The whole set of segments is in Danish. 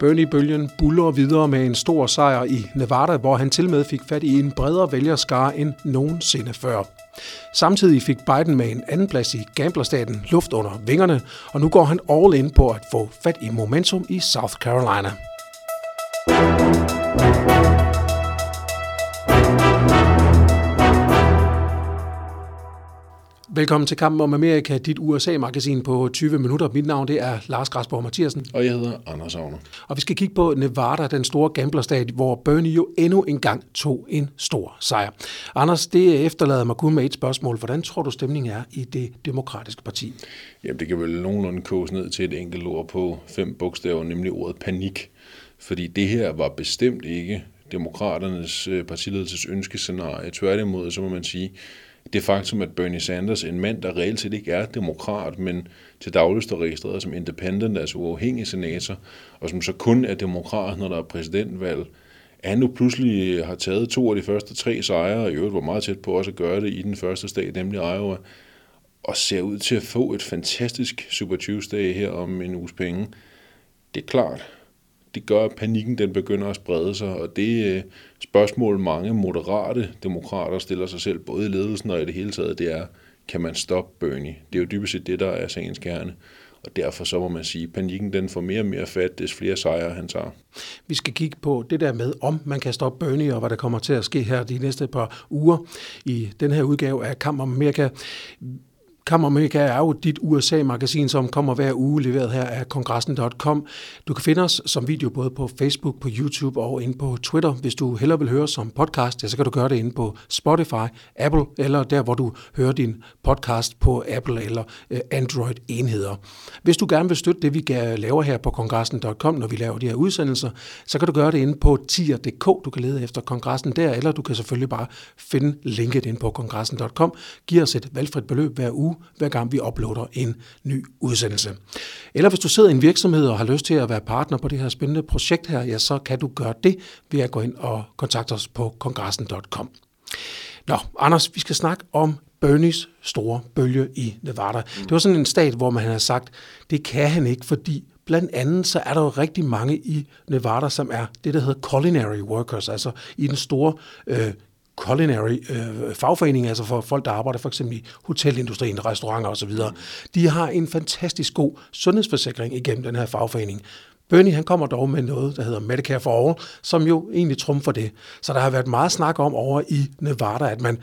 Bernie-bølgen buller videre med en stor sejr i Nevada, hvor han til med fik fat i en bredere vælgerskare end nogensinde før. Samtidig fik Biden med en anden plads i gamblerstaten luft under vingerne, og nu går han all in på at få fat i momentum i South Carolina. Velkommen til Kampen om Amerika, dit USA-magasin på 20 minutter. Mit navn det er Lars Græsborg Mathiasen. Og jeg hedder Anders Agner. Og vi skal kigge på Nevada, den store gamblerstat, hvor Bernie jo endnu engang tog en stor sejr. Anders, det efterlader mig kun med et spørgsmål. Hvordan tror du stemningen er i det demokratiske parti? Jamen, det kan vel nogenlunde kose ned til et enkelt ord på fem bogstaver, nemlig ordet panik. Fordi det her var bestemt ikke demokraternes øh, partiledelses ønskescenarie. Tværtimod, så må man sige, det faktum, at Bernie Sanders, en mand, der reelt set ikke er demokrat, men til dagligst er registreret som independent, altså uafhængig senator, og som så kun er demokrat, når der er præsidentvalg, at han nu pludselig har taget to af de første tre sejre, og i øvrigt var meget tæt på også at gøre det i den første stat, nemlig Iowa, og ser ud til at få et fantastisk Super Tuesday her om en uges penge. Det er klart, det gør, at panikken den begynder at sprede sig, og det øh, spørgsmål, mange moderate demokrater stiller sig selv, både i ledelsen og i det hele taget, det er, kan man stoppe Bernie? Det er jo dybest set det, der er sagens kerne. Og derfor så må man sige, at panikken den får mere og mere fat, des flere sejre han tager. Vi skal kigge på det der med, om man kan stoppe Bernie, og hvad der kommer til at ske her de næste par uger i den her udgave af Kamp om Amerika. Kammermega er jo dit USA-magasin, som kommer hver uge leveret her af kongressen.com. Du kan finde os som video både på Facebook, på YouTube og ind på Twitter. Hvis du hellere vil høre som podcast, ja, så kan du gøre det inde på Spotify, Apple eller der, hvor du hører din podcast på Apple eller øh, Android-enheder. Hvis du gerne vil støtte det, vi laver her på kongressen.com, når vi laver de her udsendelser, så kan du gøre det inde på tier.dk. Du kan lede efter kongressen der, eller du kan selvfølgelig bare finde linket ind på kongressen.com. Giv os et valgfrit beløb hver uge, hver gang vi uploader en ny udsendelse. Eller hvis du sidder i en virksomhed og har lyst til at være partner på det her spændende projekt her, ja, så kan du gøre det ved at gå ind og kontakte os på kongressen.com. Nå, Anders, vi skal snakke om Bernies store bølge i Nevada. Det var sådan en stat, hvor man har sagt, det kan han ikke, fordi Blandt andet så er der jo rigtig mange i Nevada, som er det, der hedder culinary workers, altså i den store øh, culinary øh, fagforening, altså for folk, der arbejder for eksempel i hotelindustrien, restauranter osv., de har en fantastisk god sundhedsforsikring igennem den her fagforening. Bernie han kommer dog med noget, der hedder Medicare for All, som jo egentlig trumfer det. Så der har været meget snak om over i Nevada, at man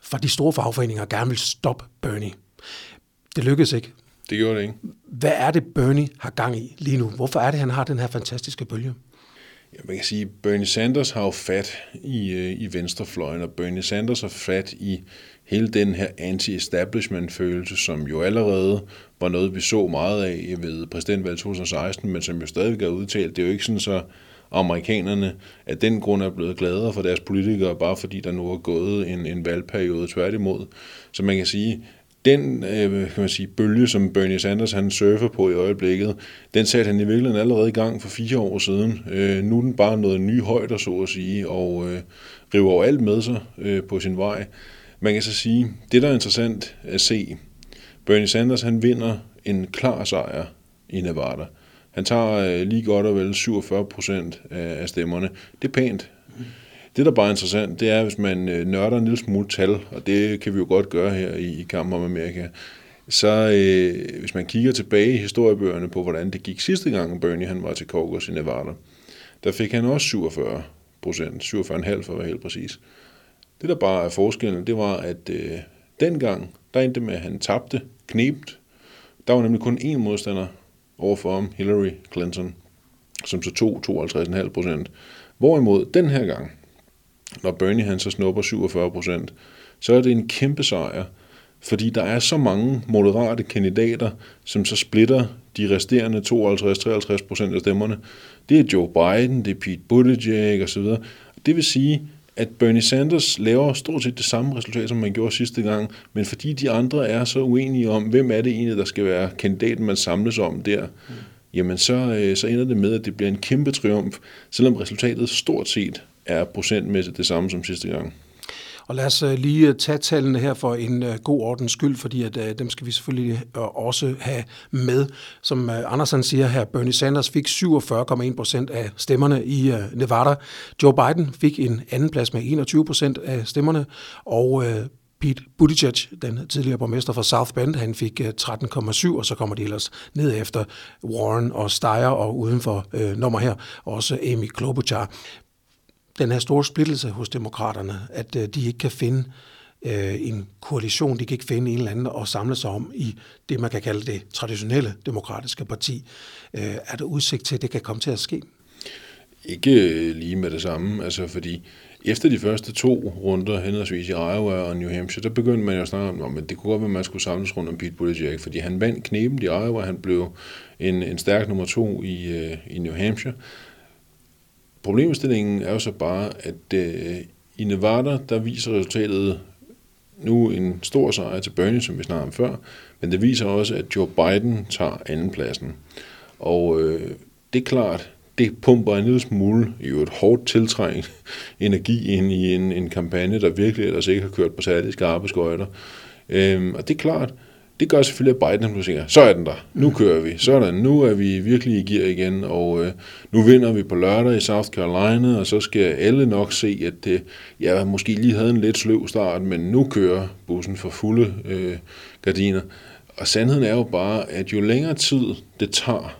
fra de store fagforeninger gerne vil stoppe Bernie. Det lykkedes ikke. Det gjorde det ikke. Hvad er det, Bernie har gang i lige nu? Hvorfor er det, han har den her fantastiske bølge? Ja, man kan sige, at Bernie Sanders har jo fat i, øh, i venstrefløjen, og Bernie Sanders har fat i hele den her anti-establishment-følelse, som jo allerede var noget, vi så meget af ved præsidentvalget 2016, men som jo stadig er udtalt. Det er jo ikke sådan så, amerikanerne af den grund er blevet gladere for deres politikere, bare fordi der nu er gået en, en valgperiode tværtimod. Så man kan sige, den øh, kan man sige, bølge, som Bernie Sanders han surfer på i øjeblikket, den satte han i virkeligheden allerede i gang for fire år siden. Øh, nu er den bare noget ny højder, så at sige, og øh, river over alt med sig øh, på sin vej. Man kan så sige, det der er interessant at se, Bernie Sanders han vinder en klar sejr i Nevada. Han tager øh, lige godt og vel 47 procent af, af stemmerne. Det er pænt. Mm. Det, der bare er interessant, det er, hvis man øh, nørder en lille smule tal, og det kan vi jo godt gøre her i, i Kampen om Amerika, så øh, hvis man kigger tilbage i historiebøgerne på, hvordan det gik sidste gang, Bernie han var til Caucus i Nevada, der fik han også 47 procent, 47,5 for at være helt præcis. Det, der bare er forskellen, det var, at øh, dengang, der endte med, at han tabte knebt. Der var nemlig kun én modstander overfor ham, Hillary Clinton, som så tog 52,5 procent. Hvorimod den her gang, når Bernie han så snupper 47 procent, så er det en kæmpe sejr, fordi der er så mange moderate kandidater, som så splitter de resterende 52-53 procent af stemmerne. Det er Joe Biden, det er Pete Buttigieg osv. Det vil sige, at Bernie Sanders laver stort set det samme resultat, som man gjorde sidste gang, men fordi de andre er så uenige om, hvem er det egentlig, der skal være kandidaten, man samles om der, mm. jamen så, øh, så ender det med, at det bliver en kæmpe triumf, selvom resultatet stort set er procentmæssigt det samme som sidste gang. Og lad os øh, lige øh, tage tallene her for en øh, god ordens skyld, fordi at, dem skal vi selvfølgelig også have med. Som Andersen siger her, Bernie Sanders fik 47,1 procent af stemmerne i Nevada. Joe Biden fik en anden plads med 21 procent af stemmerne, og Pete Buttigieg, den tidligere borgmester fra South Bend, han fik 13,7, og så kommer de ellers ned efter Warren og Steyer, og uden for øh, nummer her også Amy Klobuchar. Den her store splittelse hos demokraterne, at øh, de ikke kan finde øh, en koalition, de kan ikke finde en eller anden at samle sig om i det, man kan kalde det traditionelle demokratiske parti. Øh, er der udsigt til, at det kan komme til at ske? Ikke øh, lige med det samme, altså fordi efter de første to runder, henholdsvis i Iowa og New Hampshire, der begyndte man jo at snakke om, at det kunne godt være, at man skulle samles rundt om Pete Buttigieg, fordi han vandt knepen i Iowa, han blev en, en stærk nummer to i, øh, i New Hampshire. Problemstillingen er jo så bare, at øh, i Nevada, der viser resultatet nu en stor sejr til Bernie, som vi snakkede om før, men det viser også, at Joe Biden tager andenpladsen. Og øh, det er klart, det pumper en lille smule i et hårdt tiltrængt energi ind i en, en kampagne, der virkelig ellers ikke har kørt på særlig skarpe skøjter. Øhm, og det er klart, det gør selvfølgelig, at Biden nu siger, så er den der, nu kører vi, sådan, nu er vi virkelig i gear igen, og øh, nu vinder vi på lørdag i South Carolina, og så skal alle nok se, at det, ja, måske lige havde en lidt sløv start, men nu kører bussen for fulde øh, gardiner. Og sandheden er jo bare, at jo længere tid det tager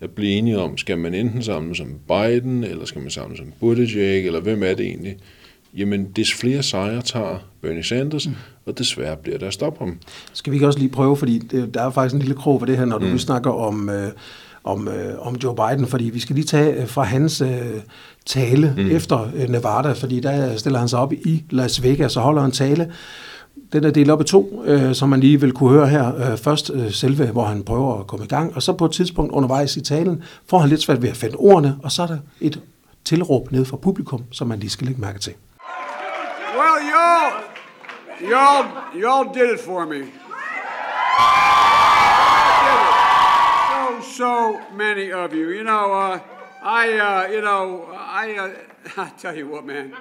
at blive enige om, skal man enten samle som Biden, eller skal man samle som Buttigieg, eller hvem er det egentlig? Jamen, des flere sejre tager Bernie Sanders, mm. Og desværre bliver der stop ham. Skal vi ikke også lige prøve, fordi det, der er faktisk en lille krog for det her, når du mm. snakker om... Øh, om, øh, om Joe Biden, fordi vi skal lige tage øh, fra hans øh, tale mm. efter øh, Nevada, fordi der stiller han sig op i Las Vegas og holder en tale, den er delt op i to, øh, som man lige vil kunne høre her. Øh, først øh, selve, hvor han prøver at komme i gang, og så på et tidspunkt undervejs i talen får han lidt svært ved at finde ordene, og så er der et tilråb ned fra publikum, som man lige skal lægge mærke til. Well, y'all, y'all, y'all did it for me. So, so many of you. You know, uh, I, uh, you know, I, uh, I tell you what, man.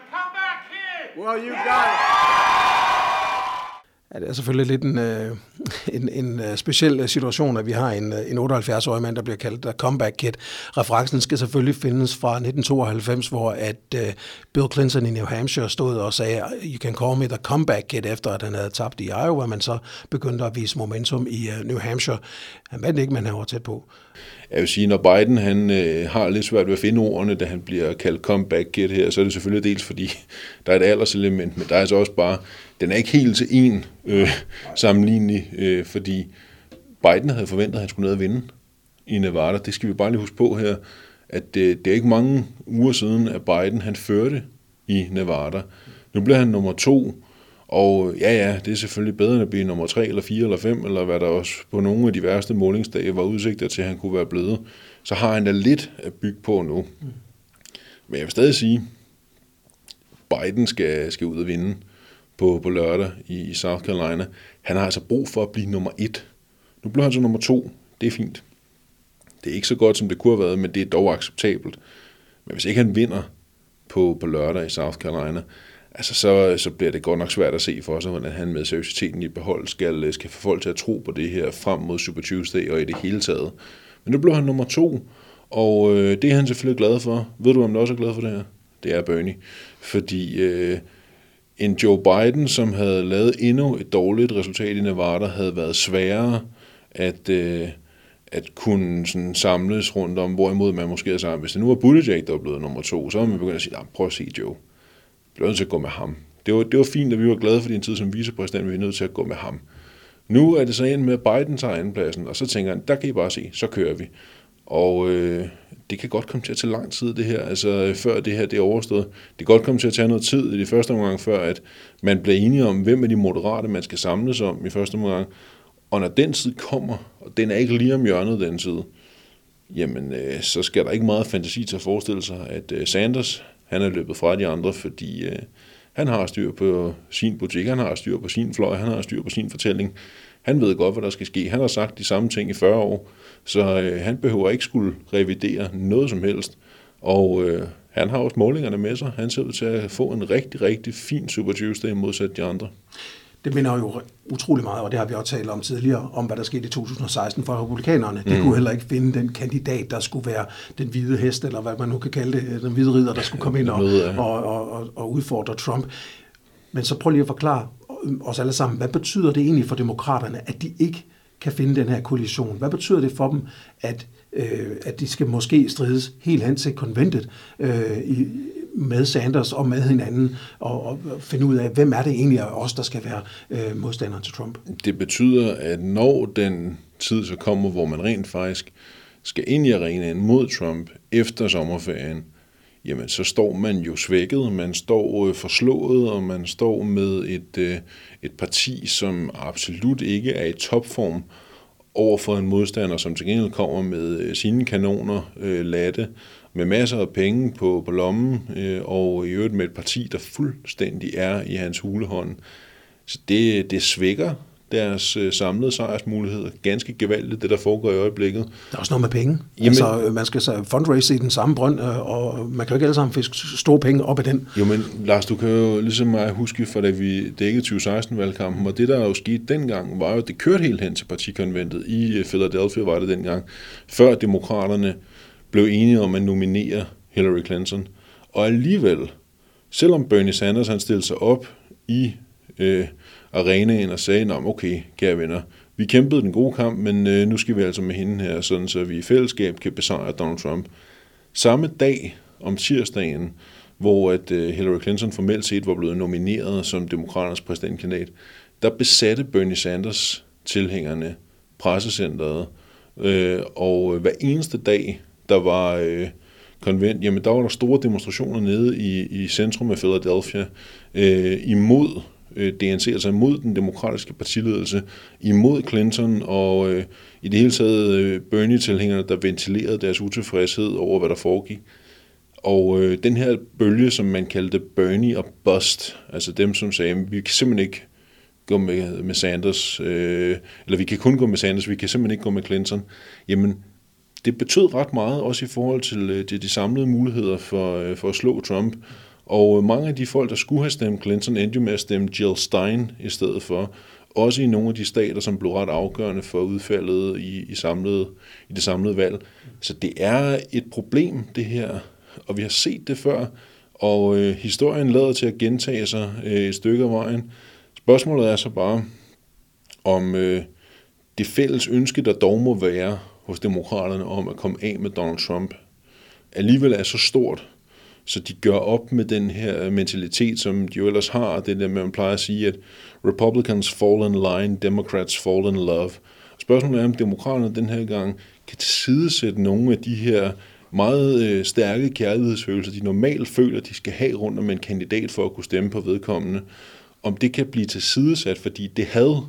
Well, you got it. Ja, det er selvfølgelig lidt en, øh, en, en øh, speciel øh, situation, at vi har en, øh, en 78-årig mand, der bliver kaldt der comeback kid. Referencen skal selvfølgelig findes fra 1992, hvor at uh, Bill Clinton i New Hampshire stod og sagde, you can call me the comeback kid, efter at han havde tabt i Iowa, men så begyndte at vise momentum i uh, New Hampshire. Han vandt ikke, men han var tæt på. Jeg vil sige, når Biden han, øh, har lidt svært ved at finde ordene, da han bliver kaldt comeback kid her, så er det selvfølgelig dels fordi, der er et alderselement, men der er altså også bare den er ikke helt til en øh, sammenlignelig, øh, fordi Biden havde forventet, at han skulle ned og vinde i Nevada. Det skal vi bare lige huske på her, at det, det er ikke mange uger siden, at Biden han førte i Nevada. Nu bliver han nummer to, og ja, ja, det er selvfølgelig bedre end at blive nummer tre, eller fire, eller fem, eller hvad der også på nogle af de værste målingsdage var udsigter til, at han kunne være blevet. Så har han da lidt at bygge på nu. Men jeg vil stadig sige, Biden skal, skal ud og vinde på, på lørdag i, i South Carolina. Han har altså brug for at blive nummer et. Nu blev han så nummer to. Det er fint. Det er ikke så godt, som det kunne have været, men det er dog acceptabelt. Men hvis ikke han vinder på, på lørdag i South Carolina, altså så, så bliver det godt nok svært at se for sig, hvordan han med seriøsiteten i behold skal, skal få folk til at tro på det her frem mod Super Tuesday og i det hele taget. Men nu blev han nummer to, og øh, det er han selvfølgelig glad for. Ved du, om han også er glad for det her? Det er Bernie. Fordi øh, en Joe Biden, som havde lavet endnu et dårligt resultat i Nevada, havde været sværere at, øh, at kunne sådan samles rundt om, hvorimod man måske havde sagt, hvis det nu var Buttigieg, der var blevet nummer to, så var man begyndt at sige, prøv at se Joe, bliver nødt til at gå med ham. Det var, det var fint, at vi var glade for din tid som vicepræsident, men vi er nødt til at gå med ham. Nu er det så en med, at Biden tager andenpladsen, og så tænker han, der kan I bare se, så kører vi. Og øh, det kan godt komme til at tage lang tid, det her, altså før det her det er overstået. Det kan godt komme til at tage noget tid i de første omgang, før at man bliver enige om, hvem er de moderate, man skal samles om i første omgang. Og når den tid kommer, og den er ikke lige om hjørnet den tid, jamen øh, så skal der ikke meget fantasi til at forestille sig, at øh, Sanders, han er løbet fra de andre, fordi øh, han har styr på sin butik, han har styr på sin fløj, han har styr på sin fortælling. Han ved godt, hvad der skal ske. Han har sagt de samme ting i 40 år, så øh, han behøver ikke skulle revidere noget som helst. Og øh, han har også målingerne med sig. Han ser ud til at få en rigtig, rigtig fin Super Tuesday modsat de andre. Det minder jo utrolig meget, og det har vi også talt om tidligere, om hvad der skete i 2016 for republikanerne. De mm. kunne heller ikke finde den kandidat, der skulle være den hvide hest, eller hvad man nu kan kalde det, den hvide ridder, der skulle komme ind og, og, og, og, og udfordre Trump. Men så prøv lige at forklare os alle sammen, hvad betyder det egentlig for demokraterne, at de ikke kan finde den her koalition? Hvad betyder det for dem, at, øh, at de skal måske strides helt hen til konventet øh, i, med Sanders og med hinanden og, og finde ud af, hvem er det egentlig af os, der skal være øh, modstanderen til Trump? Det betyder, at når den tid så kommer, hvor man rent faktisk skal ind i arenaen mod Trump efter sommerferien, jamen så står man jo svækket, man står øh, forslået, og man står med et, øh, et parti, som absolut ikke er i topform over for en modstander, som til gengæld kommer med øh, sine kanoner øh, latte, med masser af penge på, på lommen, øh, og i øvrigt med et parti, der fuldstændig er i hans hulehånd. Så det, det svækker deres øh, samlede sejrsmuligheder ganske gevaldigt, det der foregår i øjeblikket. Der er også noget med penge. Jamen, altså, man skal så fundraise i den samme brønd, øh, og man kan jo ikke alle sammen fiske store penge op af den. Jo, men Lars, du kan jo ligesom mig huske, for da vi dækkede 2016-valgkampen, og det der jo skete dengang, var jo, at det kørte helt hen til partikonventet i øh, Philadelphia, var det dengang, før demokraterne blev enige om at nominere Hillary Clinton. Og alligevel, selvom Bernie Sanders han stillede sig op i øh, arenaen og sagde, at okay, kære venner, vi kæmpede den gode kamp, men øh, nu skal vi altså med hende her, sådan så vi i fællesskab kan besejre Donald Trump. Samme dag om tirsdagen, hvor at øh, Hillary Clinton formelt set var blevet nomineret som demokraternes præsidentkandidat, der besatte Bernie Sanders tilhængerne pressecentret, øh, og øh, hver eneste dag, der var øh, konvent, jamen der var der store demonstrationer nede i, i centrum af Philadelphia øh, imod øh, DNC, altså imod den demokratiske partiledelse, imod Clinton og øh, i det hele taget øh, Bernie-tilhængerne, der ventilerede deres utilfredshed over, hvad der foregik. Og øh, den her bølge, som man kaldte Bernie og Bust, altså dem, som sagde, vi kan simpelthen ikke gå med, med Sanders, øh, eller vi kan kun gå med Sanders, vi kan simpelthen ikke gå med Clinton, jamen det betød ret meget, også i forhold til, øh, til de samlede muligheder for, øh, for at slå Trump. Og øh, mange af de folk, der skulle have stemt Clinton, endte jo med at stemme Jill Stein i stedet for. Også i nogle af de stater, som blev ret afgørende for udfaldet i, i, samlede, i det samlede valg. Så det er et problem, det her. Og vi har set det før. Og øh, historien lader til at gentage sig øh, et stykke af vejen. Spørgsmålet er så bare, om øh, det fælles ønske, der dog må være hos demokraterne om at komme af med Donald Trump, alligevel er så stort, så de gør op med den her mentalitet, som de jo ellers har, det der med, man plejer at sige, at Republicans fall in line, Democrats fall in love. Spørgsmålet er, om demokraterne den her gang kan tilsidesætte nogle af de her meget øh, stærke kærlighedsfølelser, de normalt føler, de skal have rundt om en kandidat for at kunne stemme på vedkommende, om det kan blive tilsidesat, fordi det havde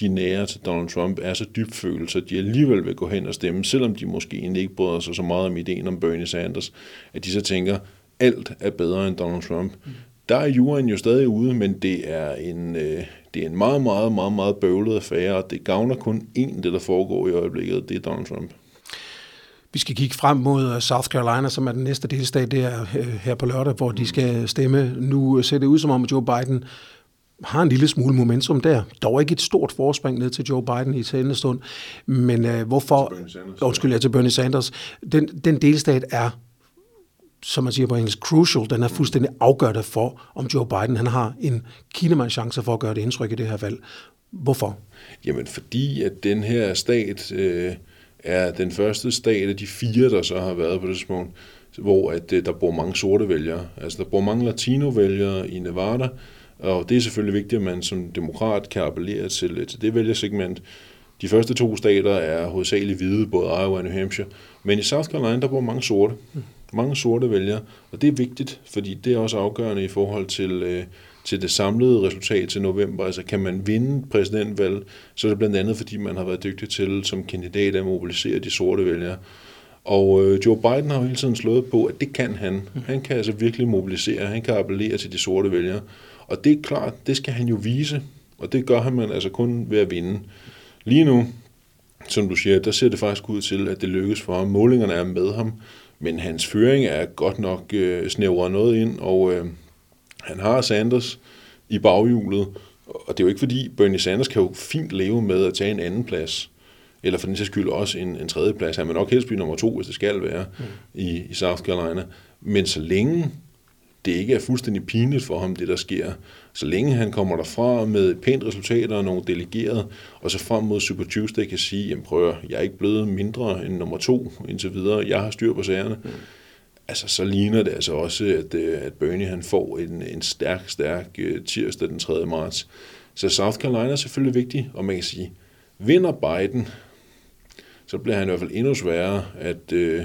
de nære til Donald Trump er så dybfølt, så de alligevel vil gå hen og stemme, selvom de måske egentlig ikke bryder sig så meget om ideen om Bernie Sanders, at de så tænker, alt er bedre end Donald Trump. Mm. Der er juraen jo stadig ude, men det er en, øh, det er en meget, meget, meget, meget bøvlet affære, og det gavner kun én, det der foregår i øjeblikket, det er Donald Trump. Vi skal kigge frem mod South Carolina, som er den næste delstat der øh, her på lørdag, hvor de mm. skal stemme. Nu ser det ud som om, at Joe Biden har en lille smule momentum der. Dog ikke et stort forspring ned til Joe Biden i talende stund. Men uh, hvorfor... Undskyld, jeg til Bernie Sanders. Den, den delstat er som man siger på engelsk, crucial, den er fuldstændig afgørende for, om Joe Biden han har en kinemands chance for at gøre det indtryk i det her valg. Hvorfor? Jamen fordi, at den her stat øh, er den første stat af de fire, der så har været på det tidspunkt, hvor at, øh, der bor mange sorte vælgere. Altså der bor mange latino-vælgere i Nevada, og det er selvfølgelig vigtigt, at man som demokrat kan appellere til, til det vælgersegment. De første to stater er hovedsageligt hvide, både Iowa og New Hampshire. Men i South Carolina, der bor mange sorte. Mange sorte vælgere. Og det er vigtigt, fordi det er også afgørende i forhold til, øh, til det samlede resultat til november. Altså kan man vinde præsidentvalg, så er det blandt andet, fordi man har været dygtig til som kandidat at mobilisere de sorte vælgere. Og øh, Joe Biden har jo hele tiden slået på, at det kan han. Han kan altså virkelig mobilisere, han kan appellere til de sorte vælgere. Og det er klart, det skal han jo vise, og det gør han man altså kun ved at vinde. Lige nu, som du siger, der ser det faktisk ud til, at det lykkes for ham. Målingerne er med ham. Men hans føring er godt nok øh, snævret noget ind, og øh, han har Sanders i baghjulet, og det er jo ikke fordi, Bernie Sanders kan jo fint leve med at tage en anden plads, eller for den sags skyld også en, en tredje plads. Han vil nok helst blive nummer to, hvis det skal være, mm. i, i South Carolina. Men så længe det ikke er fuldstændig pinligt for ham, det der sker, så længe han kommer derfra med et pænt resultat og nogle delegerede, og så frem mod Super Tuesday kan sige, jamen prøv jeg er ikke blevet mindre end nummer to indtil videre, jeg har styr på sagerne. Mm. Altså, så ligner det altså også, at, øh, at Bernie han får en, en stærk, stærk øh, tirsdag den 3. marts. Så South Carolina er selvfølgelig vigtig, og man kan sige, vinder Biden, så bliver han i hvert fald endnu sværere at, øh,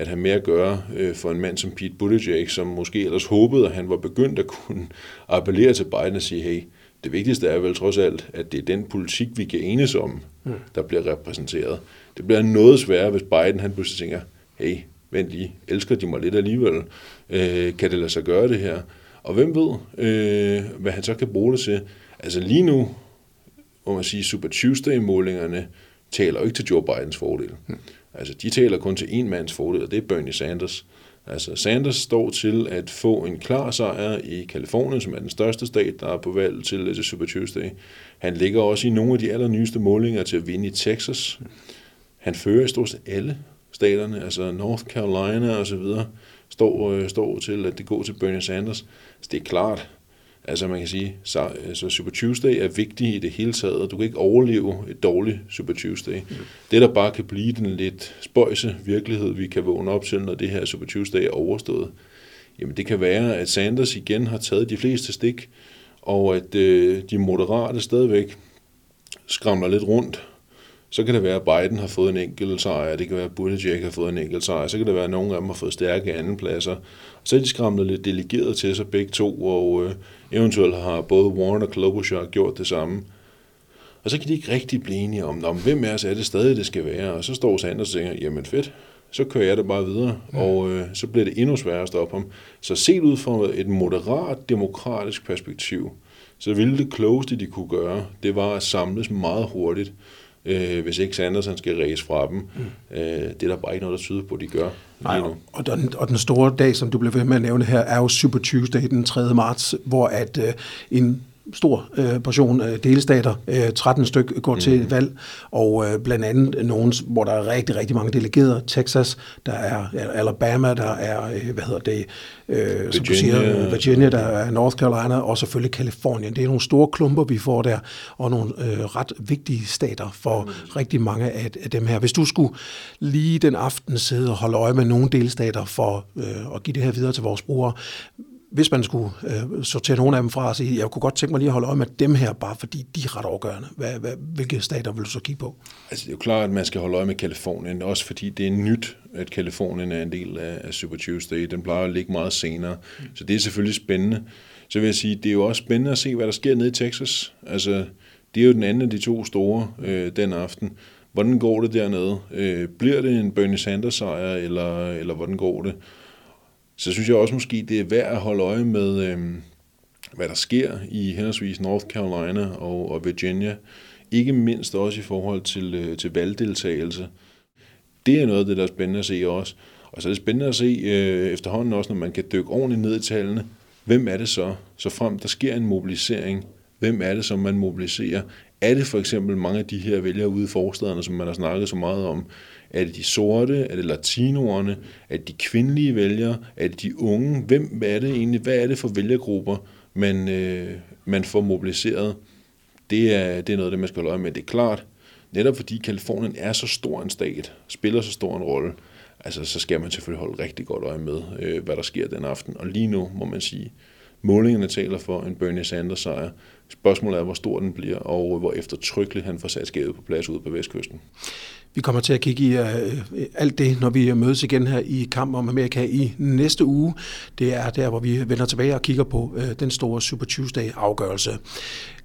at have mere at gøre øh, for en mand som Pete Buttigieg, som måske ellers håbede, at han var begyndt at kunne appellere til Biden og sige, hey, det vigtigste er vel trods alt, at det er den politik, vi kan enes om, mm. der bliver repræsenteret. Det bliver noget sværere, hvis Biden han pludselig tænker, hey, vent lige, elsker de mig lidt alligevel? Øh, kan det lade sig gøre det her? Og hvem ved, øh, hvad han så kan bruge det til? Altså lige nu, må man sige, Super Tuesday-målingerne taler jo ikke til Joe Bidens fordel. Mm. Altså, de taler kun til en mands fordel, og det er Bernie Sanders. Altså, Sanders står til at få en klar sejr i Kalifornien, som er den største stat, der er på valg til, øh, til Super Tuesday. Han ligger også i nogle af de allernyeste målinger til at vinde i Texas. Han fører i stort set alle staterne, altså North Carolina og så videre, står, øh, står til at det går til Bernie Sanders. Så det er klart, Altså man kan sige, så altså Super Tuesday er vigtig i det hele taget. Du kan ikke overleve et dårligt Super Tuesday. Mm. Det, der bare kan blive den lidt spøjse virkelighed, vi kan vågne op til, når det her Super Tuesday er overstået, jamen det kan være, at Sanders igen har taget de fleste stik, og at øh, de moderate stadigvæk skramler lidt rundt så kan det være, at Biden har fået en enkelt sejr, det kan være, at Buttigieg har fået en enkelt sejr, så kan det være, at nogle af dem har fået stærke andenpladser. Så er de skramlet lidt delegeret til sig begge to, og øh, eventuelt har både Warren og Klobuchar gjort det samme. Og så kan de ikke rigtig blive enige om, om hvem af os er det stadig, det skal være. Og så står Sanders og tænker, jamen fedt, så kører jeg det bare videre, ja. og øh, så bliver det endnu sværere at stoppe ham. Så set ud fra et moderat demokratisk perspektiv, så ville det klogeste, de kunne gøre, det var at samles meget hurtigt, øh, hvis ikke Sanders han skal ræse fra dem. Mm. Øh, det er der bare ikke noget, der tyder på, de gør. Nej, og den, og den store dag, som du blev ved med at nævne her, er jo Super Tuesday den 3. marts, hvor at øh, en stor øh, portion øh, delstater, øh, 13 styk går mm. til valg, og øh, blandt andet nogle, hvor der er rigtig, rigtig mange delegerede. Texas, der er Alabama, der er, øh, hvad hedder det, øh, som du siger, Virginia, der er North Carolina, og selvfølgelig Kalifornien. Det er nogle store klumper, vi får der, og nogle øh, ret vigtige stater for mm. rigtig mange af, af dem her. Hvis du skulle lige den aften sidde og holde øje med nogle delstater for øh, at give det her videre til vores brugere, hvis man skulle øh, sortere nogle af dem fra og sige, jeg kunne godt tænke mig lige at holde øje med dem her, bare fordi de er ret afgørende. Hvad, hvad, hvilke stater vil du så kigge på? Altså, det er jo klart, at man skal holde øje med Kalifornien, også fordi det er nyt, at Kalifornien er en del af, af Super Tuesday. Den plejer at ligge meget senere, mm. så det er selvfølgelig spændende. Så vil jeg sige, det er jo også spændende at se, hvad der sker nede i Texas. Altså, det er jo den anden af de to store øh, den aften. Hvordan går det dernede? Øh, bliver det en Bernie Sanders sejr, eller, eller hvordan går det? Så synes jeg også måske, det er værd at holde øje med, øh, hvad der sker i henholdsvis North Carolina og, og Virginia. Ikke mindst også i forhold til, øh, til valgdeltagelse. Det er noget af det, der er spændende at se også. Og så er det spændende at se øh, efterhånden også, når man kan dykke ordentligt ned i tallene. Hvem er det så? Så frem der sker en mobilisering, hvem er det, som man mobiliserer? Er det for eksempel mange af de her vælgere ude i forstederne, som man har snakket så meget om? Er det de sorte? Er det latinoerne? Er det de kvindelige vælgere? Er det de unge? Hvem er det egentlig? Hvad er det for vælgergrupper, man, øh, man får mobiliseret? Det er, det er noget af det, man skal holde øje med. Det er klart, netop fordi Kalifornien er så stor en stat, spiller så stor en rolle, altså, så skal man selvfølgelig holde rigtig godt øje med, øh, hvad der sker den aften. Og lige nu må man sige, målingerne taler for en Bernie Sanders sejr. Spørgsmålet er, hvor stor den bliver, og hvor eftertrykkeligt han får sat skabet på plads ude på vestkysten. Vi kommer til at kigge i uh, alt det, når vi mødes igen her i Kamp om Amerika i næste uge. Det er der, hvor vi vender tilbage og kigger på uh, den store Super Tuesday-afgørelse.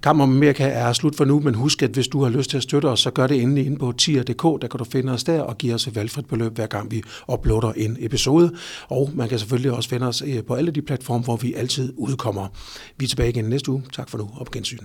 Kamp om Amerika er slut for nu, men husk, at hvis du har lyst til at støtte os, så gør det endelig inde på tier.dk. Der kan du finde os der og give os et valgfrit beløb, hver gang vi uploader en episode. Og man kan selvfølgelig også finde os på alle de platforme, hvor vi altid udkommer. Vi er tilbage igen næste uge. Tak for nu og på gensyn.